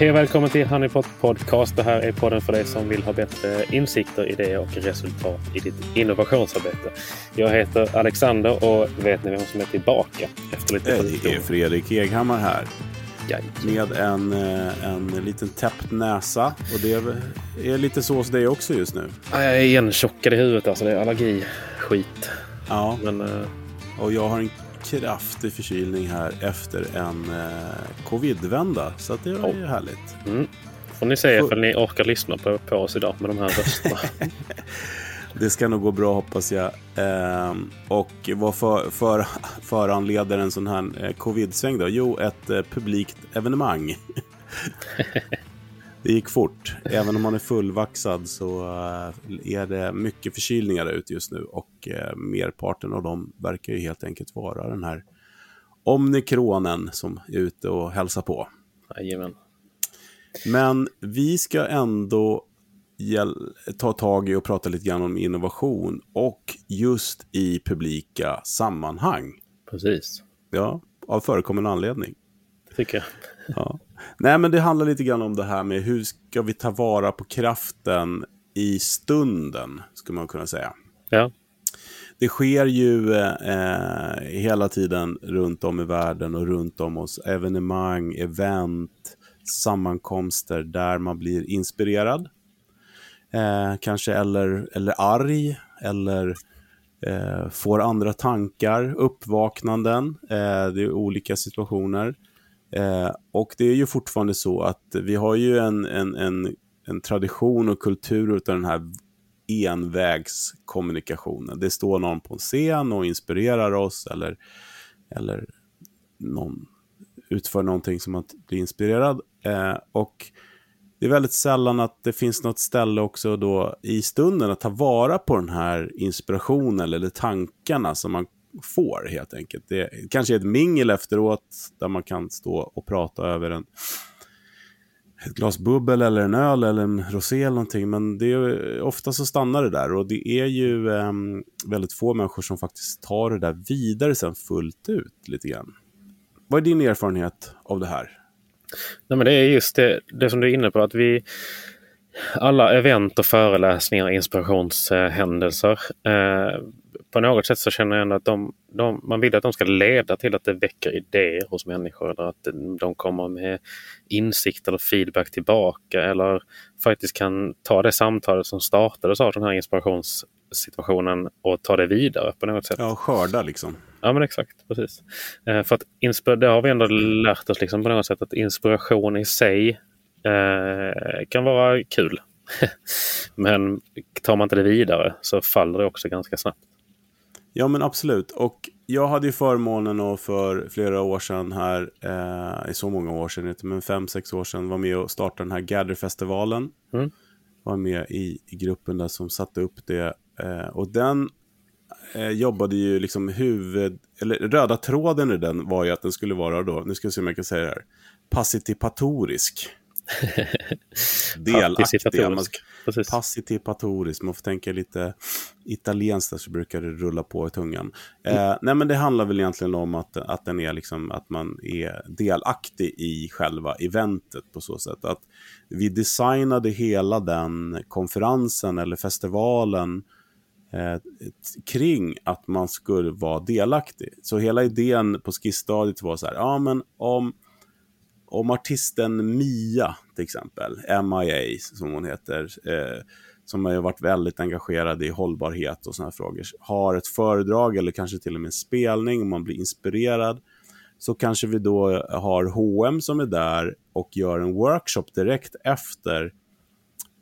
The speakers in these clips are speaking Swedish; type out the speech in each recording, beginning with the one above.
Hej och välkommen till Honeypot Podcast. Det här är podden för dig som vill ha bättre insikter, idéer och resultat i ditt innovationsarbete. Jag heter Alexander och vet ni vem som är tillbaka? Efter lite Det är Fredrik Eghammar här. Med en, eh, en liten täppt näsa. Och det är lite så hos dig också just nu. Ja, Jag är igentjockad i huvudet alltså. Det är allergi. Skit. Ja, Men eh, och jag har en kraftig förkylning här efter en eh, covid-vända. Så det är ju Oh. härligt. mm. får ni se Full- ifall ni orkar lyssna på, på oss idag med de här rösterna. Det ska nog gå bra hoppas jag. Ehm, och vad för, för, föranleder en sån här eh, covid-sväng då? Jo, ett eh, publikt evenemang. det gick fort. Även om man är fullvaxad så eh, är det mycket förkylningar där ute just nu. Och eh, merparten av dem verkar ju helt enkelt vara den här omnikronen som är ute och hälsar på. Jajamän. Men vi ska ändå ta tag i och prata lite grann om innovation och just i publika sammanhang. Precis. Ja, av förekommande anledning. Det tycker jag. Ja. Nej, men det handlar lite grann om det här med hur ska vi ta vara på kraften i stunden, skulle man kunna säga. Ja. Det sker ju eh, hela tiden runt om i världen och runt om oss. Evenemang, event, sammankomster där man blir inspirerad. Eh, kanske eller, eller arg eller eh, får andra tankar, uppvaknanden. Eh, det är olika situationer. Eh, och det är ju fortfarande så att vi har ju en, en, en, en tradition och kultur av den här envägskommunikationen. Det står någon på en scen och inspirerar oss eller, eller någon utför någonting som man blir inspirerad. Eh, och det är väldigt sällan att det finns något ställe också då i stunden att ta vara på den här inspirationen eller tankarna som man får helt enkelt. Det kanske är ett mingel efteråt där man kan stå och prata över en, ett glas bubbel eller en öl eller en rosé eller någonting. Men det är, ofta så stannar det där och det är ju eh, väldigt få människor som faktiskt tar det där vidare sen fullt ut lite grann. Vad är din erfarenhet av det här? Nej, men det är just det, det som du är inne på. att vi Alla event och föreläsningar, inspirationshändelser. Eh, på något sätt så känner jag ändå att de, de, man vill att de ska leda till att det väcker idéer hos människor. Eller att de kommer med insikt eller feedback tillbaka. Eller faktiskt kan ta det samtalet som startades av den här inspirationssituationen och ta det vidare på något sätt. Ja, skörda liksom. Ja men exakt, precis. Eh, för att det har vi ändå lärt oss liksom på något sätt att inspiration i sig eh, kan vara kul. men tar man inte det vidare så faller det också ganska snabbt. Ja, men absolut. Och jag hade ju förmånen att för flera år sedan här, eh, i så många år sedan, inte, men fem, sex år sedan, var med och starta den här Gather-festivalen. Mm. Var med i, i gruppen där som satte upp det. Eh, och den eh, jobbade ju liksom huvud... Eller röda tråden i den var ju att den skulle vara då, nu ska jag se om jag kan säga det här, passitipatorisk. Delaktig. Participatorisk. Man- Precis. Passitipatorisk, man får tänka lite italienskt där så brukar det rulla på i tungan. Eh, nej men det handlar väl egentligen om att, att, den är liksom, att man är delaktig i själva eventet på så sätt. Att vi designade hela den konferensen eller festivalen eh, kring att man skulle vara delaktig. Så hela idén på skissstadiet var så här, ja men om om artisten Mia till exempel, MIA som hon heter, eh, som har ju varit väldigt engagerad i hållbarhet och sådana frågor, har ett föredrag eller kanske till och med en spelning, och man blir inspirerad, så kanske vi då har H&M som är där och gör en workshop direkt efter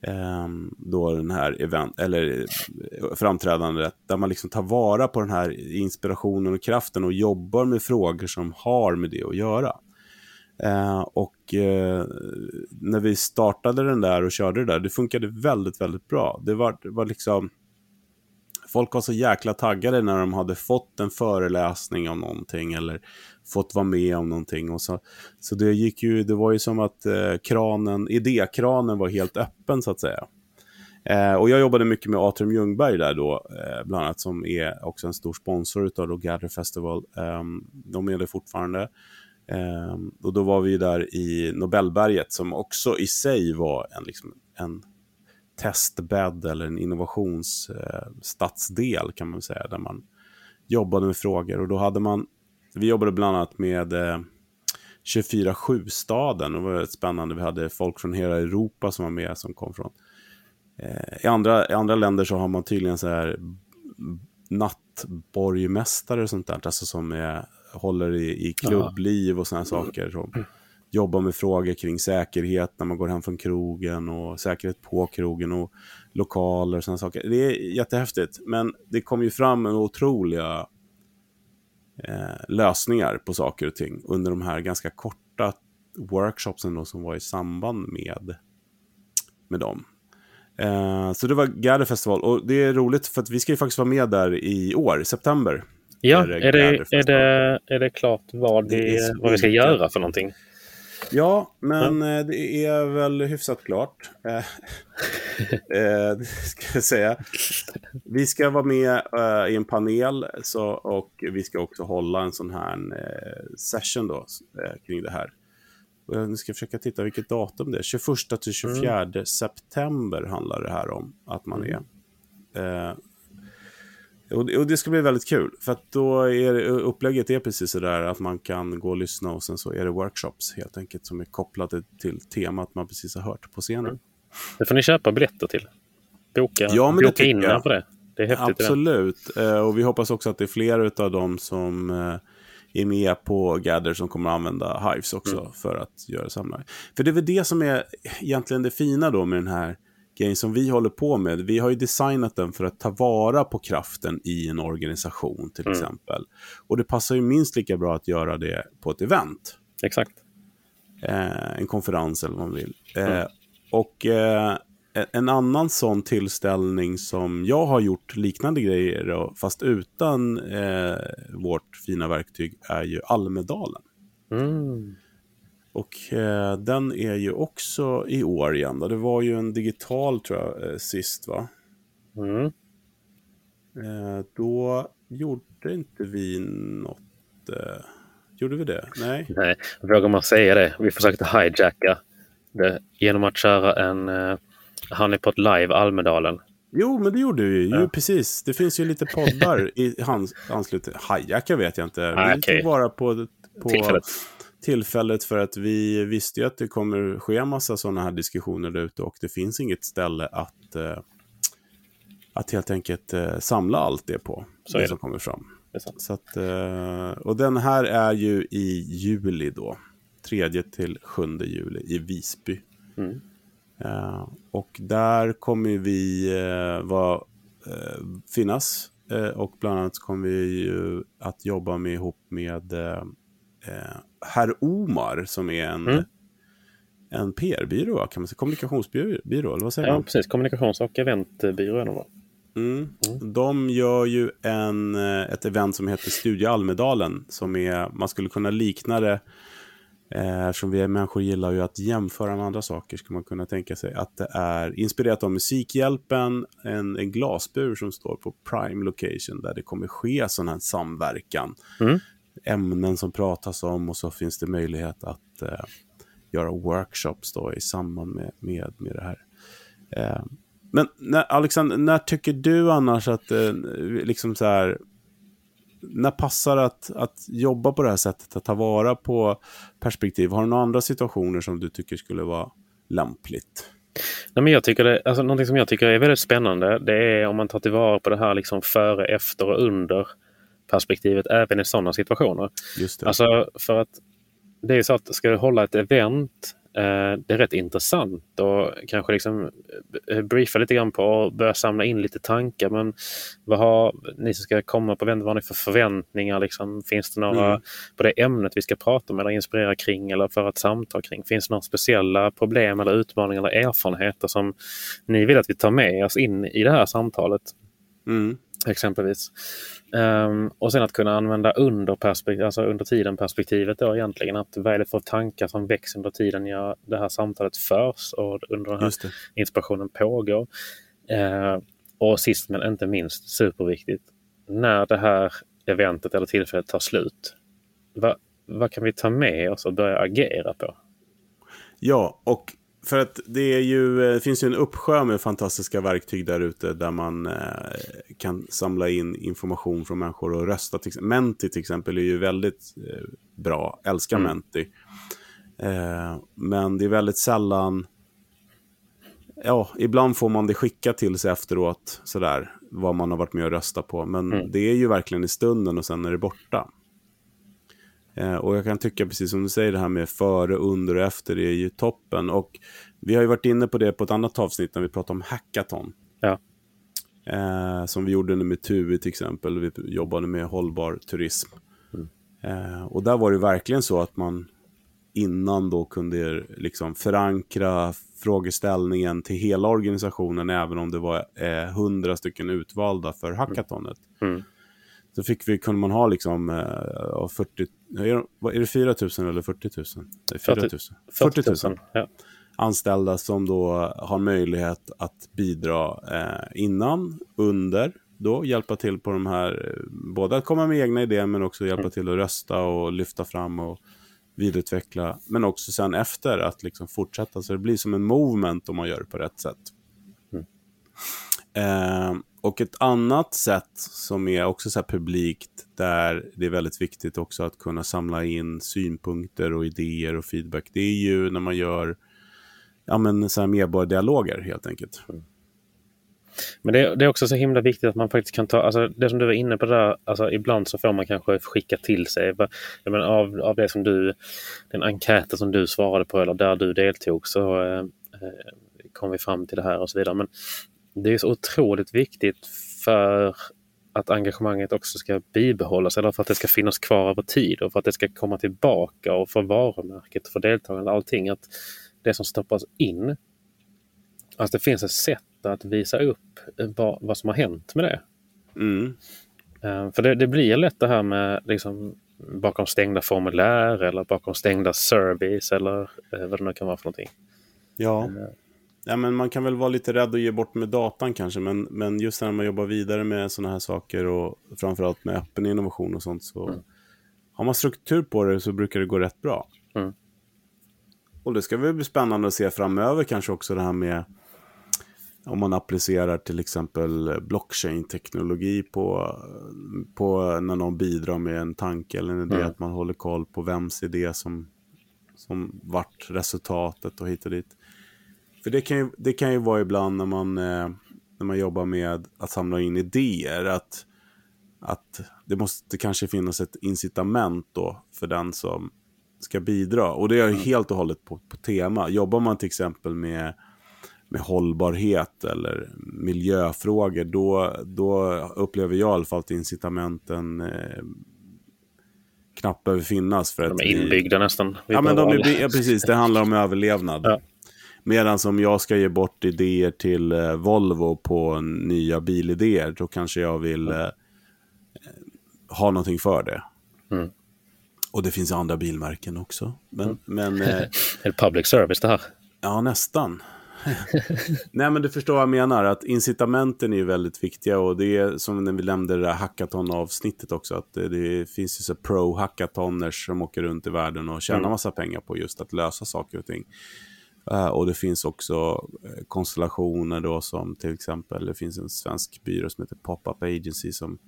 eh, då den här event, eller eh, framträdandet, där man liksom tar vara på den här inspirationen och kraften och jobbar med frågor som har med det att göra. Eh, och eh, när vi startade den där och körde det där, det funkade väldigt, väldigt bra. Det var, det var liksom... Folk var så jäkla taggade när de hade fått en föreläsning om någonting eller fått vara med om någonting. Och så, så det gick ju, det var ju som att eh, kranen, idékranen var helt öppen så att säga. Eh, och jag jobbade mycket med Atrium Ljungberg där då, eh, bland annat som är också en stor sponsor av Gather Festival. Eh, de är det fortfarande. Eh, och då var vi där i Nobelberget som också i sig var en, liksom, en testbädd eller en innovationsstadsdel eh, kan man säga. Där man jobbade med frågor och då hade man, vi jobbade bland annat med eh, 24-7-staden. Det var väldigt spännande. Vi hade folk från hela Europa som var med som kom från. Eh, i, andra, I andra länder så har man tydligen så här nattborgmästare och sånt där. Alltså som är, håller i, i klubbliv och sådana saker. Som jobbar med frågor kring säkerhet när man går hem från krogen och säkerhet på krogen och lokaler och sådana saker. Det är jättehäftigt. Men det kom ju fram en otroliga eh, lösningar på saker och ting under de här ganska korta workshopsen då, som var i samband med, med dem. Eh, så det var Gather Festival och det är roligt för att vi ska ju faktiskt vara med där i år, september. Ja, är det, är det, är det, är det klart vad vi, vad vi ska göra för någonting? Ja, men ja. Eh, det är väl hyfsat klart. Eh, eh, ska jag säga. Vi ska vara med i en panel så, och vi ska också hålla en sån här session då, kring det här. Nu ska jag försöka titta vilket datum det är. 21 till 24 mm. september handlar det här om att man är. Och det, och det ska bli väldigt kul, för att då är upplägget är precis sådär att man kan gå och lyssna och sen så är det workshops helt enkelt som är kopplade till temat man precis har hört på scenen. Mm. Det får ni köpa biljetter till. Boka, ja, men boka in er på det. Det är häftigt. Absolut, det. och vi hoppas också att det är flera av dem som eh, är med på Gather som kommer att använda Hives också mm. för att göra samlar. För det är väl det som är egentligen det fina då med den här grejen som vi håller på med. Vi har ju designat den för att ta vara på kraften i en organisation till mm. exempel. Och det passar ju minst lika bra att göra det på ett event. Exakt. Eh, en konferens eller vad man vill. Eh, mm. Och eh, en annan sån tillställning som jag har gjort liknande grejer, fast utan eh, vårt fina verktyg, är ju Almedalen. Mm. Och eh, den är ju också i år igen. Då. Det var ju en digital tror jag eh, sist va? Mm. Eh, då gjorde inte vi något. Eh, gjorde vi det? Nej. Nej, vågar man säga det? Vi försökte hijacka det genom att köra en eh, Honeypot Live Almedalen. Jo, men det gjorde vi ja. ju precis. Det finns ju lite poddar i hans anslutning. Hijacka vet jag inte. Ah, vi okay. tog vara på, på tillfället tillfället för att vi visste ju att det kommer ske en massa sådana här diskussioner där ute och det finns inget ställe att, eh, att helt enkelt eh, samla allt det på. Så det som kommer fram. Så att, eh, och den här är ju i juli då. 3 till 7 juli i Visby. Mm. Uh, och där kommer vi uh, var, uh, finnas. och bland annat kommer vi att jobba med, ihop med herr Omar som är en, mm. en PR-byrå, kan man säga. Kommunikationsbyrå, eller vad säger ja, man? Ja, precis. Kommunikations och eventbyrå. Mm. Mm. De gör ju en, ett event som heter Studio Almedalen. Som är, man skulle kunna likna det, eh, eftersom vi människor gillar ju att jämföra med andra saker, skulle man kunna tänka sig att det är inspirerat av Musikhjälpen, en, en glasbur som står på Prime Location, där det kommer ske sån här samverkan. Mm ämnen som pratas om och så finns det möjlighet att eh, göra workshops då i samband med, med, med det här. Eh, men när, Alexander, när tycker du annars att eh, liksom så här, när passar att, att jobba på det här sättet, att ta vara på perspektiv? Har du några andra situationer som du tycker skulle vara lämpligt? Nej, men jag tycker det, alltså, någonting som jag tycker är väldigt spännande det är om man tar tillvara på det här liksom före, efter och under perspektivet även i sådana situationer. Just det. Alltså för att det är så att ska du hålla ett event, eh, det är rätt intressant och kanske liksom eh, briefa lite grann på och börja samla in lite tankar. Men vad har ni som ska komma på event, vad har ni för förväntningar? Liksom? Finns det några mm. på det ämnet vi ska prata om eller inspirera kring eller föra ett samtal kring? Finns det några speciella problem eller utmaningar eller erfarenheter som ni vill att vi tar med oss in i det här samtalet? Mm. Exempelvis. Um, och sen att kunna använda under, perspektiv, alltså under tiden perspektivet då egentligen. Att vad är det för tankar som väcks under tiden jag, det här samtalet förs och under den här inspirationen pågår. Uh, och sist men inte minst superviktigt. När det här eventet eller tillfället tar slut. Va, vad kan vi ta med oss och börja agera på? Ja, och för att det, är ju, det eh, finns ju en uppsjö med fantastiska verktyg där ute där man eh, kan samla in information från människor och rösta. Till, Menti till exempel är ju väldigt eh, bra, älskar mm. Menti. Eh, men det är väldigt sällan, ja, ibland får man det skickat till sig efteråt, sådär, vad man har varit med och röstat på. Men mm. det är ju verkligen i stunden och sen är det borta. Eh, och jag kan tycka, precis som du säger, det här med före, under och efter det är ju toppen. Och vi har ju varit inne på det på ett annat avsnitt när vi pratade om hackathon. Ja. Eh, som vi gjorde med TUI till exempel. Vi jobbade med hållbar turism. Mm. Eh, och där var det verkligen så att man innan då kunde liksom förankra frågeställningen till hela organisationen, även om det var eh, hundra stycken utvalda för hackathonet. Mm. Så fick vi, kunde man ha liksom eh, 40, är det 4 000 eller 40 000? Det är 4 000. 40 000. 40 000 ja. Anställda som då har möjlighet att bidra eh, innan, under, då hjälpa till på de här, eh, både att komma med egna idéer men också hjälpa mm. till att rösta och lyfta fram och vidareutveckla. Men också sen efter att liksom fortsätta så det blir som en movement om man gör det på rätt sätt. Mm. Eh, och ett annat sätt som är också så publikt, där det är väldigt viktigt också att kunna samla in synpunkter och idéer och feedback, det är ju när man gör ja, men så här medborgardialoger helt enkelt. Mm. Men det, det, är också så himla viktigt att man faktiskt kan ta, alltså det som du var inne på där, alltså ibland så får man kanske skicka till sig, jag menar, av, av det som du, den enkäten som du svarade på eller där du deltog så eh, eh kom vi fram till det här och så vidare. Men det är så otroligt viktigt för att engagemanget också ska bibehållas eller för att det ska finnas kvar över tid och för att det ska komma tillbaka och för varumärket för deltagarna allting. Att det som stoppas in, att det finns ett sätt att visa upp vad, vad som har hänt med det. Mm. Uh, för det, det, blir lätt det här med liksom, bakom stängda formulär eller bakom stängda surveys eller uh, vad det nu kan vara för någonting. Ja. Ja, men man kan väl vara lite rädd att ge bort med datan kanske, men, men just när man jobbar vidare med sådana här saker och framförallt med öppen innovation och sånt så mm. har man struktur på det så brukar det gå rätt bra. Mm. Och det ska väl bli spännande att se framöver kanske också det här med om man applicerar till exempel blockchain-teknologi på, på när någon bidrar med en tanke eller en idé, mm. att man håller koll på vems idé som, som vart resultatet och hit och dit. För det kan ju, det kan ju vara ibland när man, eh, när man jobbar med att samla in idéer. Att, att det måste kanske finnas ett incitament då för den som ska bidra. Och det är mm. helt och hållet på, på tema. Jobbar man till exempel med, med hållbarhet eller miljöfrågor, då, då upplever jag i alla fall att incitamenten eh, knappt behöver finnas. För de är inbyggda nästan. Ja, men de är, ja, precis. Det handlar om överlevnad. Ja. Medan om jag ska ge bort idéer till eh, Volvo på nya bilidéer, då kanske jag vill eh, ha någonting för det. Mm. Och det finns andra bilmärken också. Men, mm. men, eh, Ett public service det här. Ja, nästan. Nej, men du förstår vad jag menar. Att incitamenten är ju väldigt viktiga. Och det är som när vi nämnde det där hackathon-avsnittet också. Att det, det finns ju så pro-hackathoners som åker runt i världen och tjänar mm. massa pengar på just att lösa saker och ting. Uh, och det finns också uh, konstellationer då som till exempel, det finns en svensk byrå som heter Pop-Up Agency som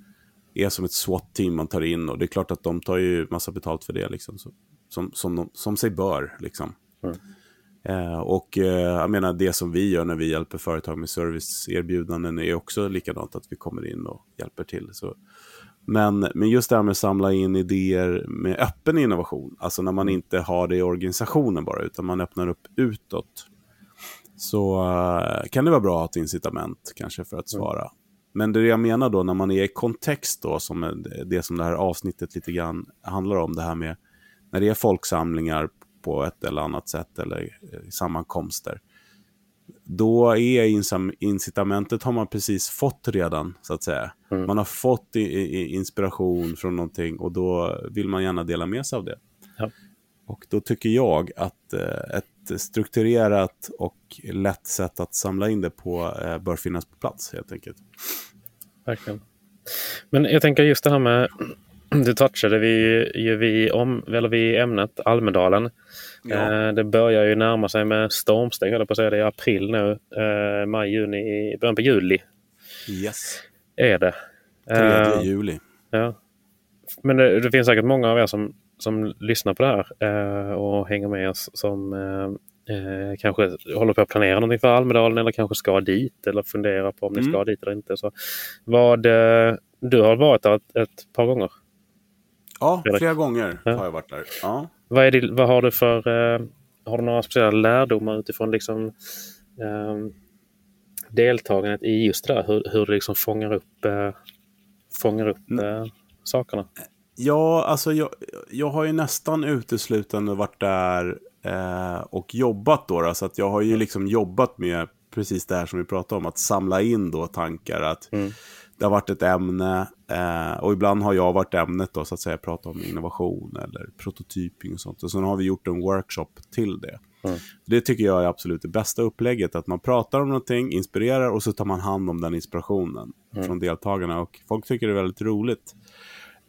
är som ett SWAT-team man tar in och det är klart att de tar ju massa betalt för det liksom. Så, som, som, de, som sig bör liksom. Mm. Uh, och jag menar det som vi gör när vi hjälper företag med serviceerbjudanden är också likadant att vi kommer in och hjälper till. Så men, men just det här med att samla in idéer med öppen innovation, alltså när man mm. inte har det i organisationen bara, utan man öppnar upp utåt, så uh, kan det vara bra att ha ett incitament kanske för att mm. svara. Mm. Men det jag menar då när man är i kontext då, som det som det här avsnittet lite grann handlar om, det här med när det är folksamlingar på ett eller annat sätt eller eh, sammankomster, då är incitamentet har man precis fått redan, så att säga. Mm. Man har fått inspiration från någonting och då vill man gärna dela med sig av det. Ja. Och då tycker jag att eh, ett strukturerat och lätt sätt att samla in det på eh, bör finnas på plats helt enkelt. Verkligen. Men jag tänker just det här med du touchade vi, ju vi, om, eller vi ämnet Almedalen. Ja. Eh, det börjar ju närma sig med stormsteg, höll på att säga. Det är april nu. Eh, maj, juni, början på juli Yes. är det. 3 Eh, juli. Ja. Men det, det finns säkert många av er som, som lyssnar på det här eh, och hänger med oss som eh, eh, kanske håller på att planera någonting för Almedalen eller kanske ska dit eller funderar på om ni Mm. ska dit eller inte. Så vad, eh, du har varit där ett, ett par gånger. Ja, flera gånger Ja. har jag varit där. Ja. Vad, är det, vad har du för eh, har du några speciella lärdomar utifrån liksom, eh, deltagandet i just det där? Hur, hur du liksom fångar upp, eh, fångar upp eh, sakerna? Ja, alltså jag, jag har ju nästan uteslutande varit där eh, och jobbat då, då. Så att jag har ju liksom jobbat med precis det här som vi pratade om. Att samla in då tankar. Att Mm. Det har varit ett ämne. Eh, och ibland har jag varit ämnet då, så att säga. Prata om innovation eller prototyping och sånt. Och sen har vi gjort en workshop till det. Mm. Det tycker jag är absolut det bästa upplägget. Att man pratar om någonting, inspirerar och så tar man hand om den inspirationen Mm. från deltagarna. Och folk tycker det är väldigt roligt.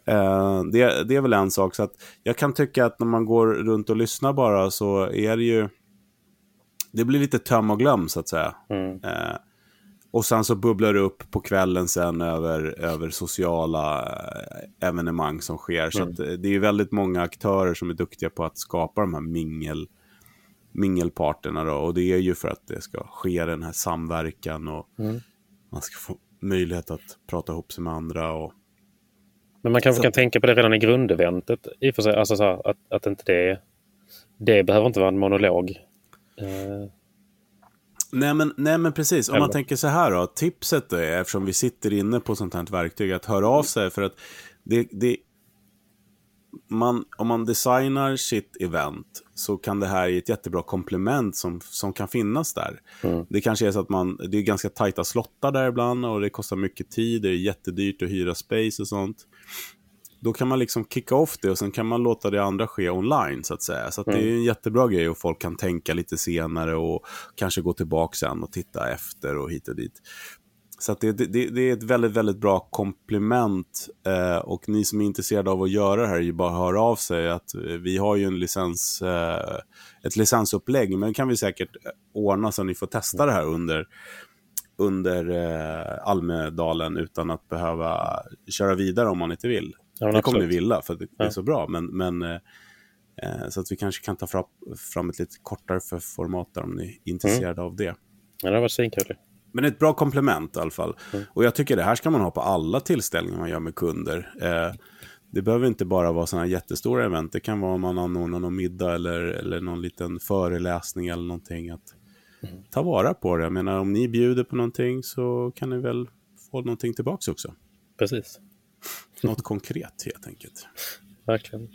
Eh, det, det är väl en sak. Så att jag kan tycka att när man går runt och lyssnar bara så är det ju... Det blir lite töm och glöm så att säga. Mm. Eh, och sen så bubblar det upp på kvällen sen över, över sociala eh, evenemang som sker. Så Mm. att, eh, det är ju väldigt många aktörer som är duktiga på att skapa de här mingel, mingelparterna. Då. Och det är ju för att det ska ske den här samverkan och Mm. man ska få möjlighet att prata ihop sig med andra. Och, Men man kanske Så- kan tänka på det redan i grundeventet. I och för sig, alltså så här, att, att inte det, det behöver inte vara en monolog. Eh, Nej men, nej men precis, om man tänker så här då. Tipset är, eftersom vi sitter inne på sånt här verktyg, att höra av sig. För att det, det, man, om man designar sitt event så kan det här ge ett jättebra komplement som, som kan finnas där. Mm. Det kanske är så att man, det är ganska tajta slottar där ibland och det kostar mycket tid, det är jättedyrt att hyra space och sånt. Då kan man liksom kicka off det och sen kan man låta det andra ske online så att säga. Så att det är en jättebra grej och folk kan tänka lite senare och kanske gå tillbaka sen och titta efter och hit och dit. Så att det, det, det är ett väldigt, väldigt bra komplement. Eh, och ni som är intresserade av att göra det här är ju bara höra av sig. Att eh, vi har ju en licens, eh, ett licensupplägg, men kan vi säkert eh, ordna så att ni får testa det här under, under eh, Almedalen utan att behöva köra vidare om man inte vill. Ja, Det kommer ni vilja, för det, det är Ja. så bra. Men, men, eh, eh, så att vi kanske kan ta fram, fram ett lite kortare för format där om ni är intresserade av det. Ja, det varit svinkul. Men ett bra komplement i alla fall. Mm. Och jag tycker det här ska man ha på alla tillställningar man gör med kunder. Eh, det behöver inte bara vara sådana jättestora event. Det kan vara om man anordnar någon middag eller, eller någon liten föreläsning eller någonting. Att Mm. ta vara på det. Jag menar, om ni bjuder på någonting så kan ni väl få någonting tillbaka också. Precis. Något konkret helt enkelt. Verkligen.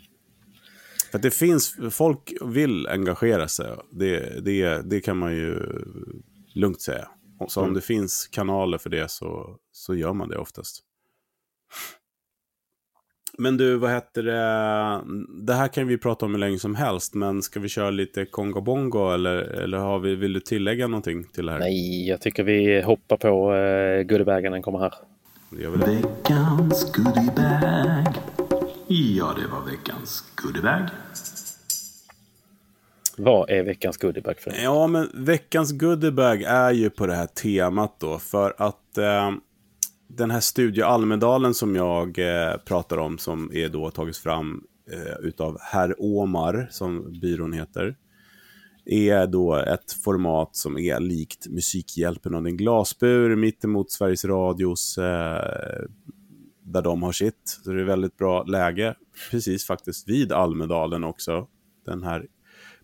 För det finns, folk vill engagera sig. Det, det, det kan man ju lugnt säga. Så om Mm. det finns kanaler för det så, så gör man det oftast. Men du, vad heter det? Det här kan vi prata om hur länge som helst, men ska vi köra lite Kongo Bongo eller, eller har vi, vill du tillägga någonting till det här? Nej, jag tycker vi hoppar på eh, goodiebagen den kommer här. Veckans goodiebag. Ja, det var veckans goodiebag. Vad är veckans goodiebag för? Ja, men veckans goodiebag är ju på det här temat då. För att eh, den här Studio Almedalen som jag eh, pratar om, som är då tagits fram eh, utav Herr Omar, som byrån heter, är då ett format som är likt Musikhjälpen och en glasbur mittemot Sveriges Radios eh, där de har sitt. Så det är väldigt bra läge, precis faktiskt vid Almedalen också. Den här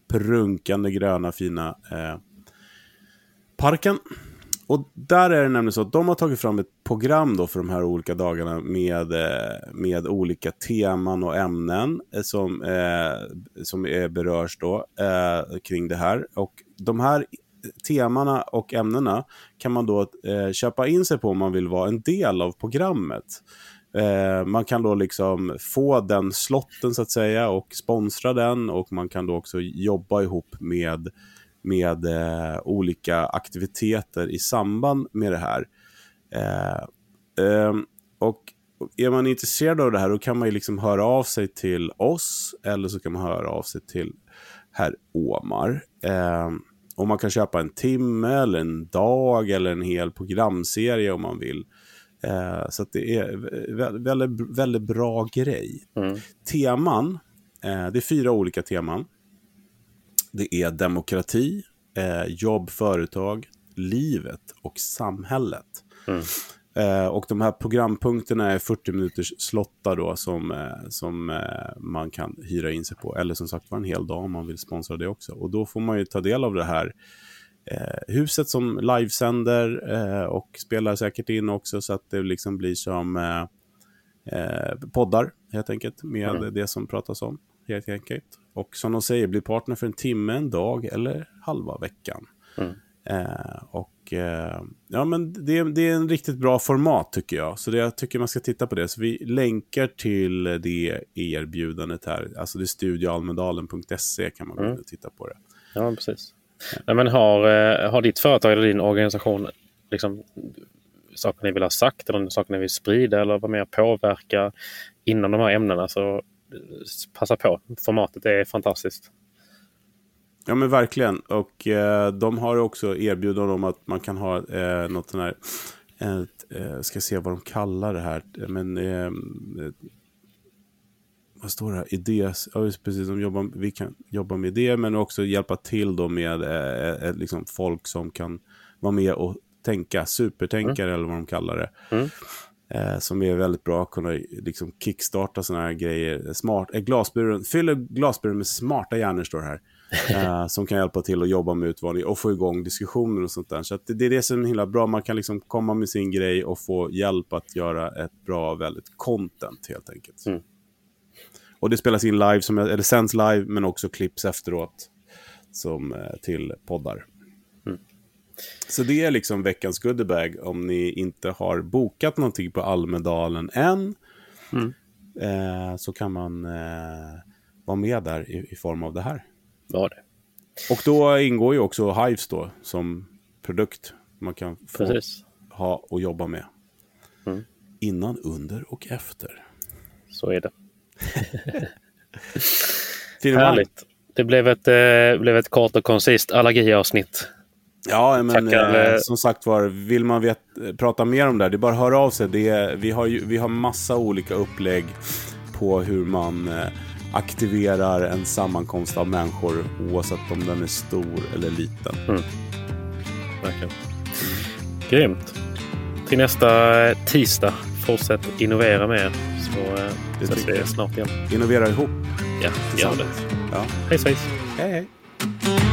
prunkande gröna fina eh, parken. Och där är det nämligen så att de har tagit fram ett program då för de här olika dagarna med, eh, med olika teman och ämnen eh, som, eh, som är, berörs då eh, kring det här. Och de här temana och ämnena kan man då eh, köpa in sig på om man vill vara en del av programmet. Eh, man kan då liksom få den slotten så att säga och sponsra den och man kan då också jobba ihop med, med eh, olika aktiviteter i samband med det här. Eh, ehm, och är man intresserad av det här då kan man ju liksom höra av sig till oss eller så kan man höra av sig till herr Omar. Eh, och man kan köpa en timme eller en dag eller en hel programserie om man vill. Eh, så det är väldigt, väldigt, väldigt bra grej. Mm. Teman, eh, det är fyra olika teman. Det är demokrati, eh, jobb, företag, livet och samhället. Mm. Eh, och de här programpunkterna är 40 minuters slottar då som, eh, som eh, man kan hyra in sig på. Eller som sagt var en hel dag om man vill sponsra det också. Och då får man ju ta del av det här eh, huset som livesänder eh, och spelar säkert in också så att det liksom blir som eh, poddar helt enkelt med Mm. det som pratas om. Helt enkelt. Och som de säger, bli partner för en timme, en dag eller halva veckan. Mm. Eh, och eh, ja, men det, det är en riktigt bra format tycker jag. Så det, jag tycker man ska titta på det. Så vi länkar till det erbjudandet här. Alltså det är studioalmedalen.se kan man gå in Mm. och titta på det. Ja, precis. Nej, men har, eh, har ditt företag eller din organisation liksom, saker ni vill ha sagt eller saker ni vill sprida eller vara med och påverka inom de här ämnena så passa på. Formatet är fantastiskt. Ja men verkligen. Och eh, de har också erbjudande om att man kan ha eh, något sån här, eh, ska se vad de kallar det här, men eh, vad står det här? Idé, ja, precis, de jobbar, vi kan jobba med det men också hjälpa till då med eh, eh, liksom folk som kan vara med och tänka, supertänkare eller vad de kallar det. Mm. Eh, som är väldigt bra att kunna liksom kickstarta sådana här grejer. Smart, eh, glasburen, fyller glasburen med smarta hjärnor står det här. Eh, som kan hjälpa till att jobba med utmaningar och få igång diskussioner och sånt där. Så det, det är det som är himla bra. Man kan liksom komma med sin grej och få hjälp att göra ett bra, väldigt content helt enkelt. Mm. Och det spelas in live, som, eller sänds live, men också klipps efteråt som, eh, till poddar. Så det är liksom veckans goodiebag om ni inte har bokat någonting på Almedalen än. Mm. Eh, så kan man eh, vara med där i, i form av det här. Var det. Och då ingår ju också Hives då som produkt man kan få Precis. ha och jobba med. Mm. Innan, under och efter. Så är det. Härligt. Det blev ett, eh, blev ett kort och koncist allergiavsnitt. Ja, men Tackar, eh, eh, som sagt var, vill man vet, prata mer om det här, det är bara att höra av sig. Det är, vi, har ju, vi har massa olika upplägg på hur man eh, aktiverar en sammankomst av människor oavsett om den är stor eller liten. Verkligen. Grymt. Till nästa eh, tisdag. Fortsätt innovera mer så eh, Det ses vi snart igen. Innovera ihop. Ja, gör det. Ja. Hej svejs! Hej, hej.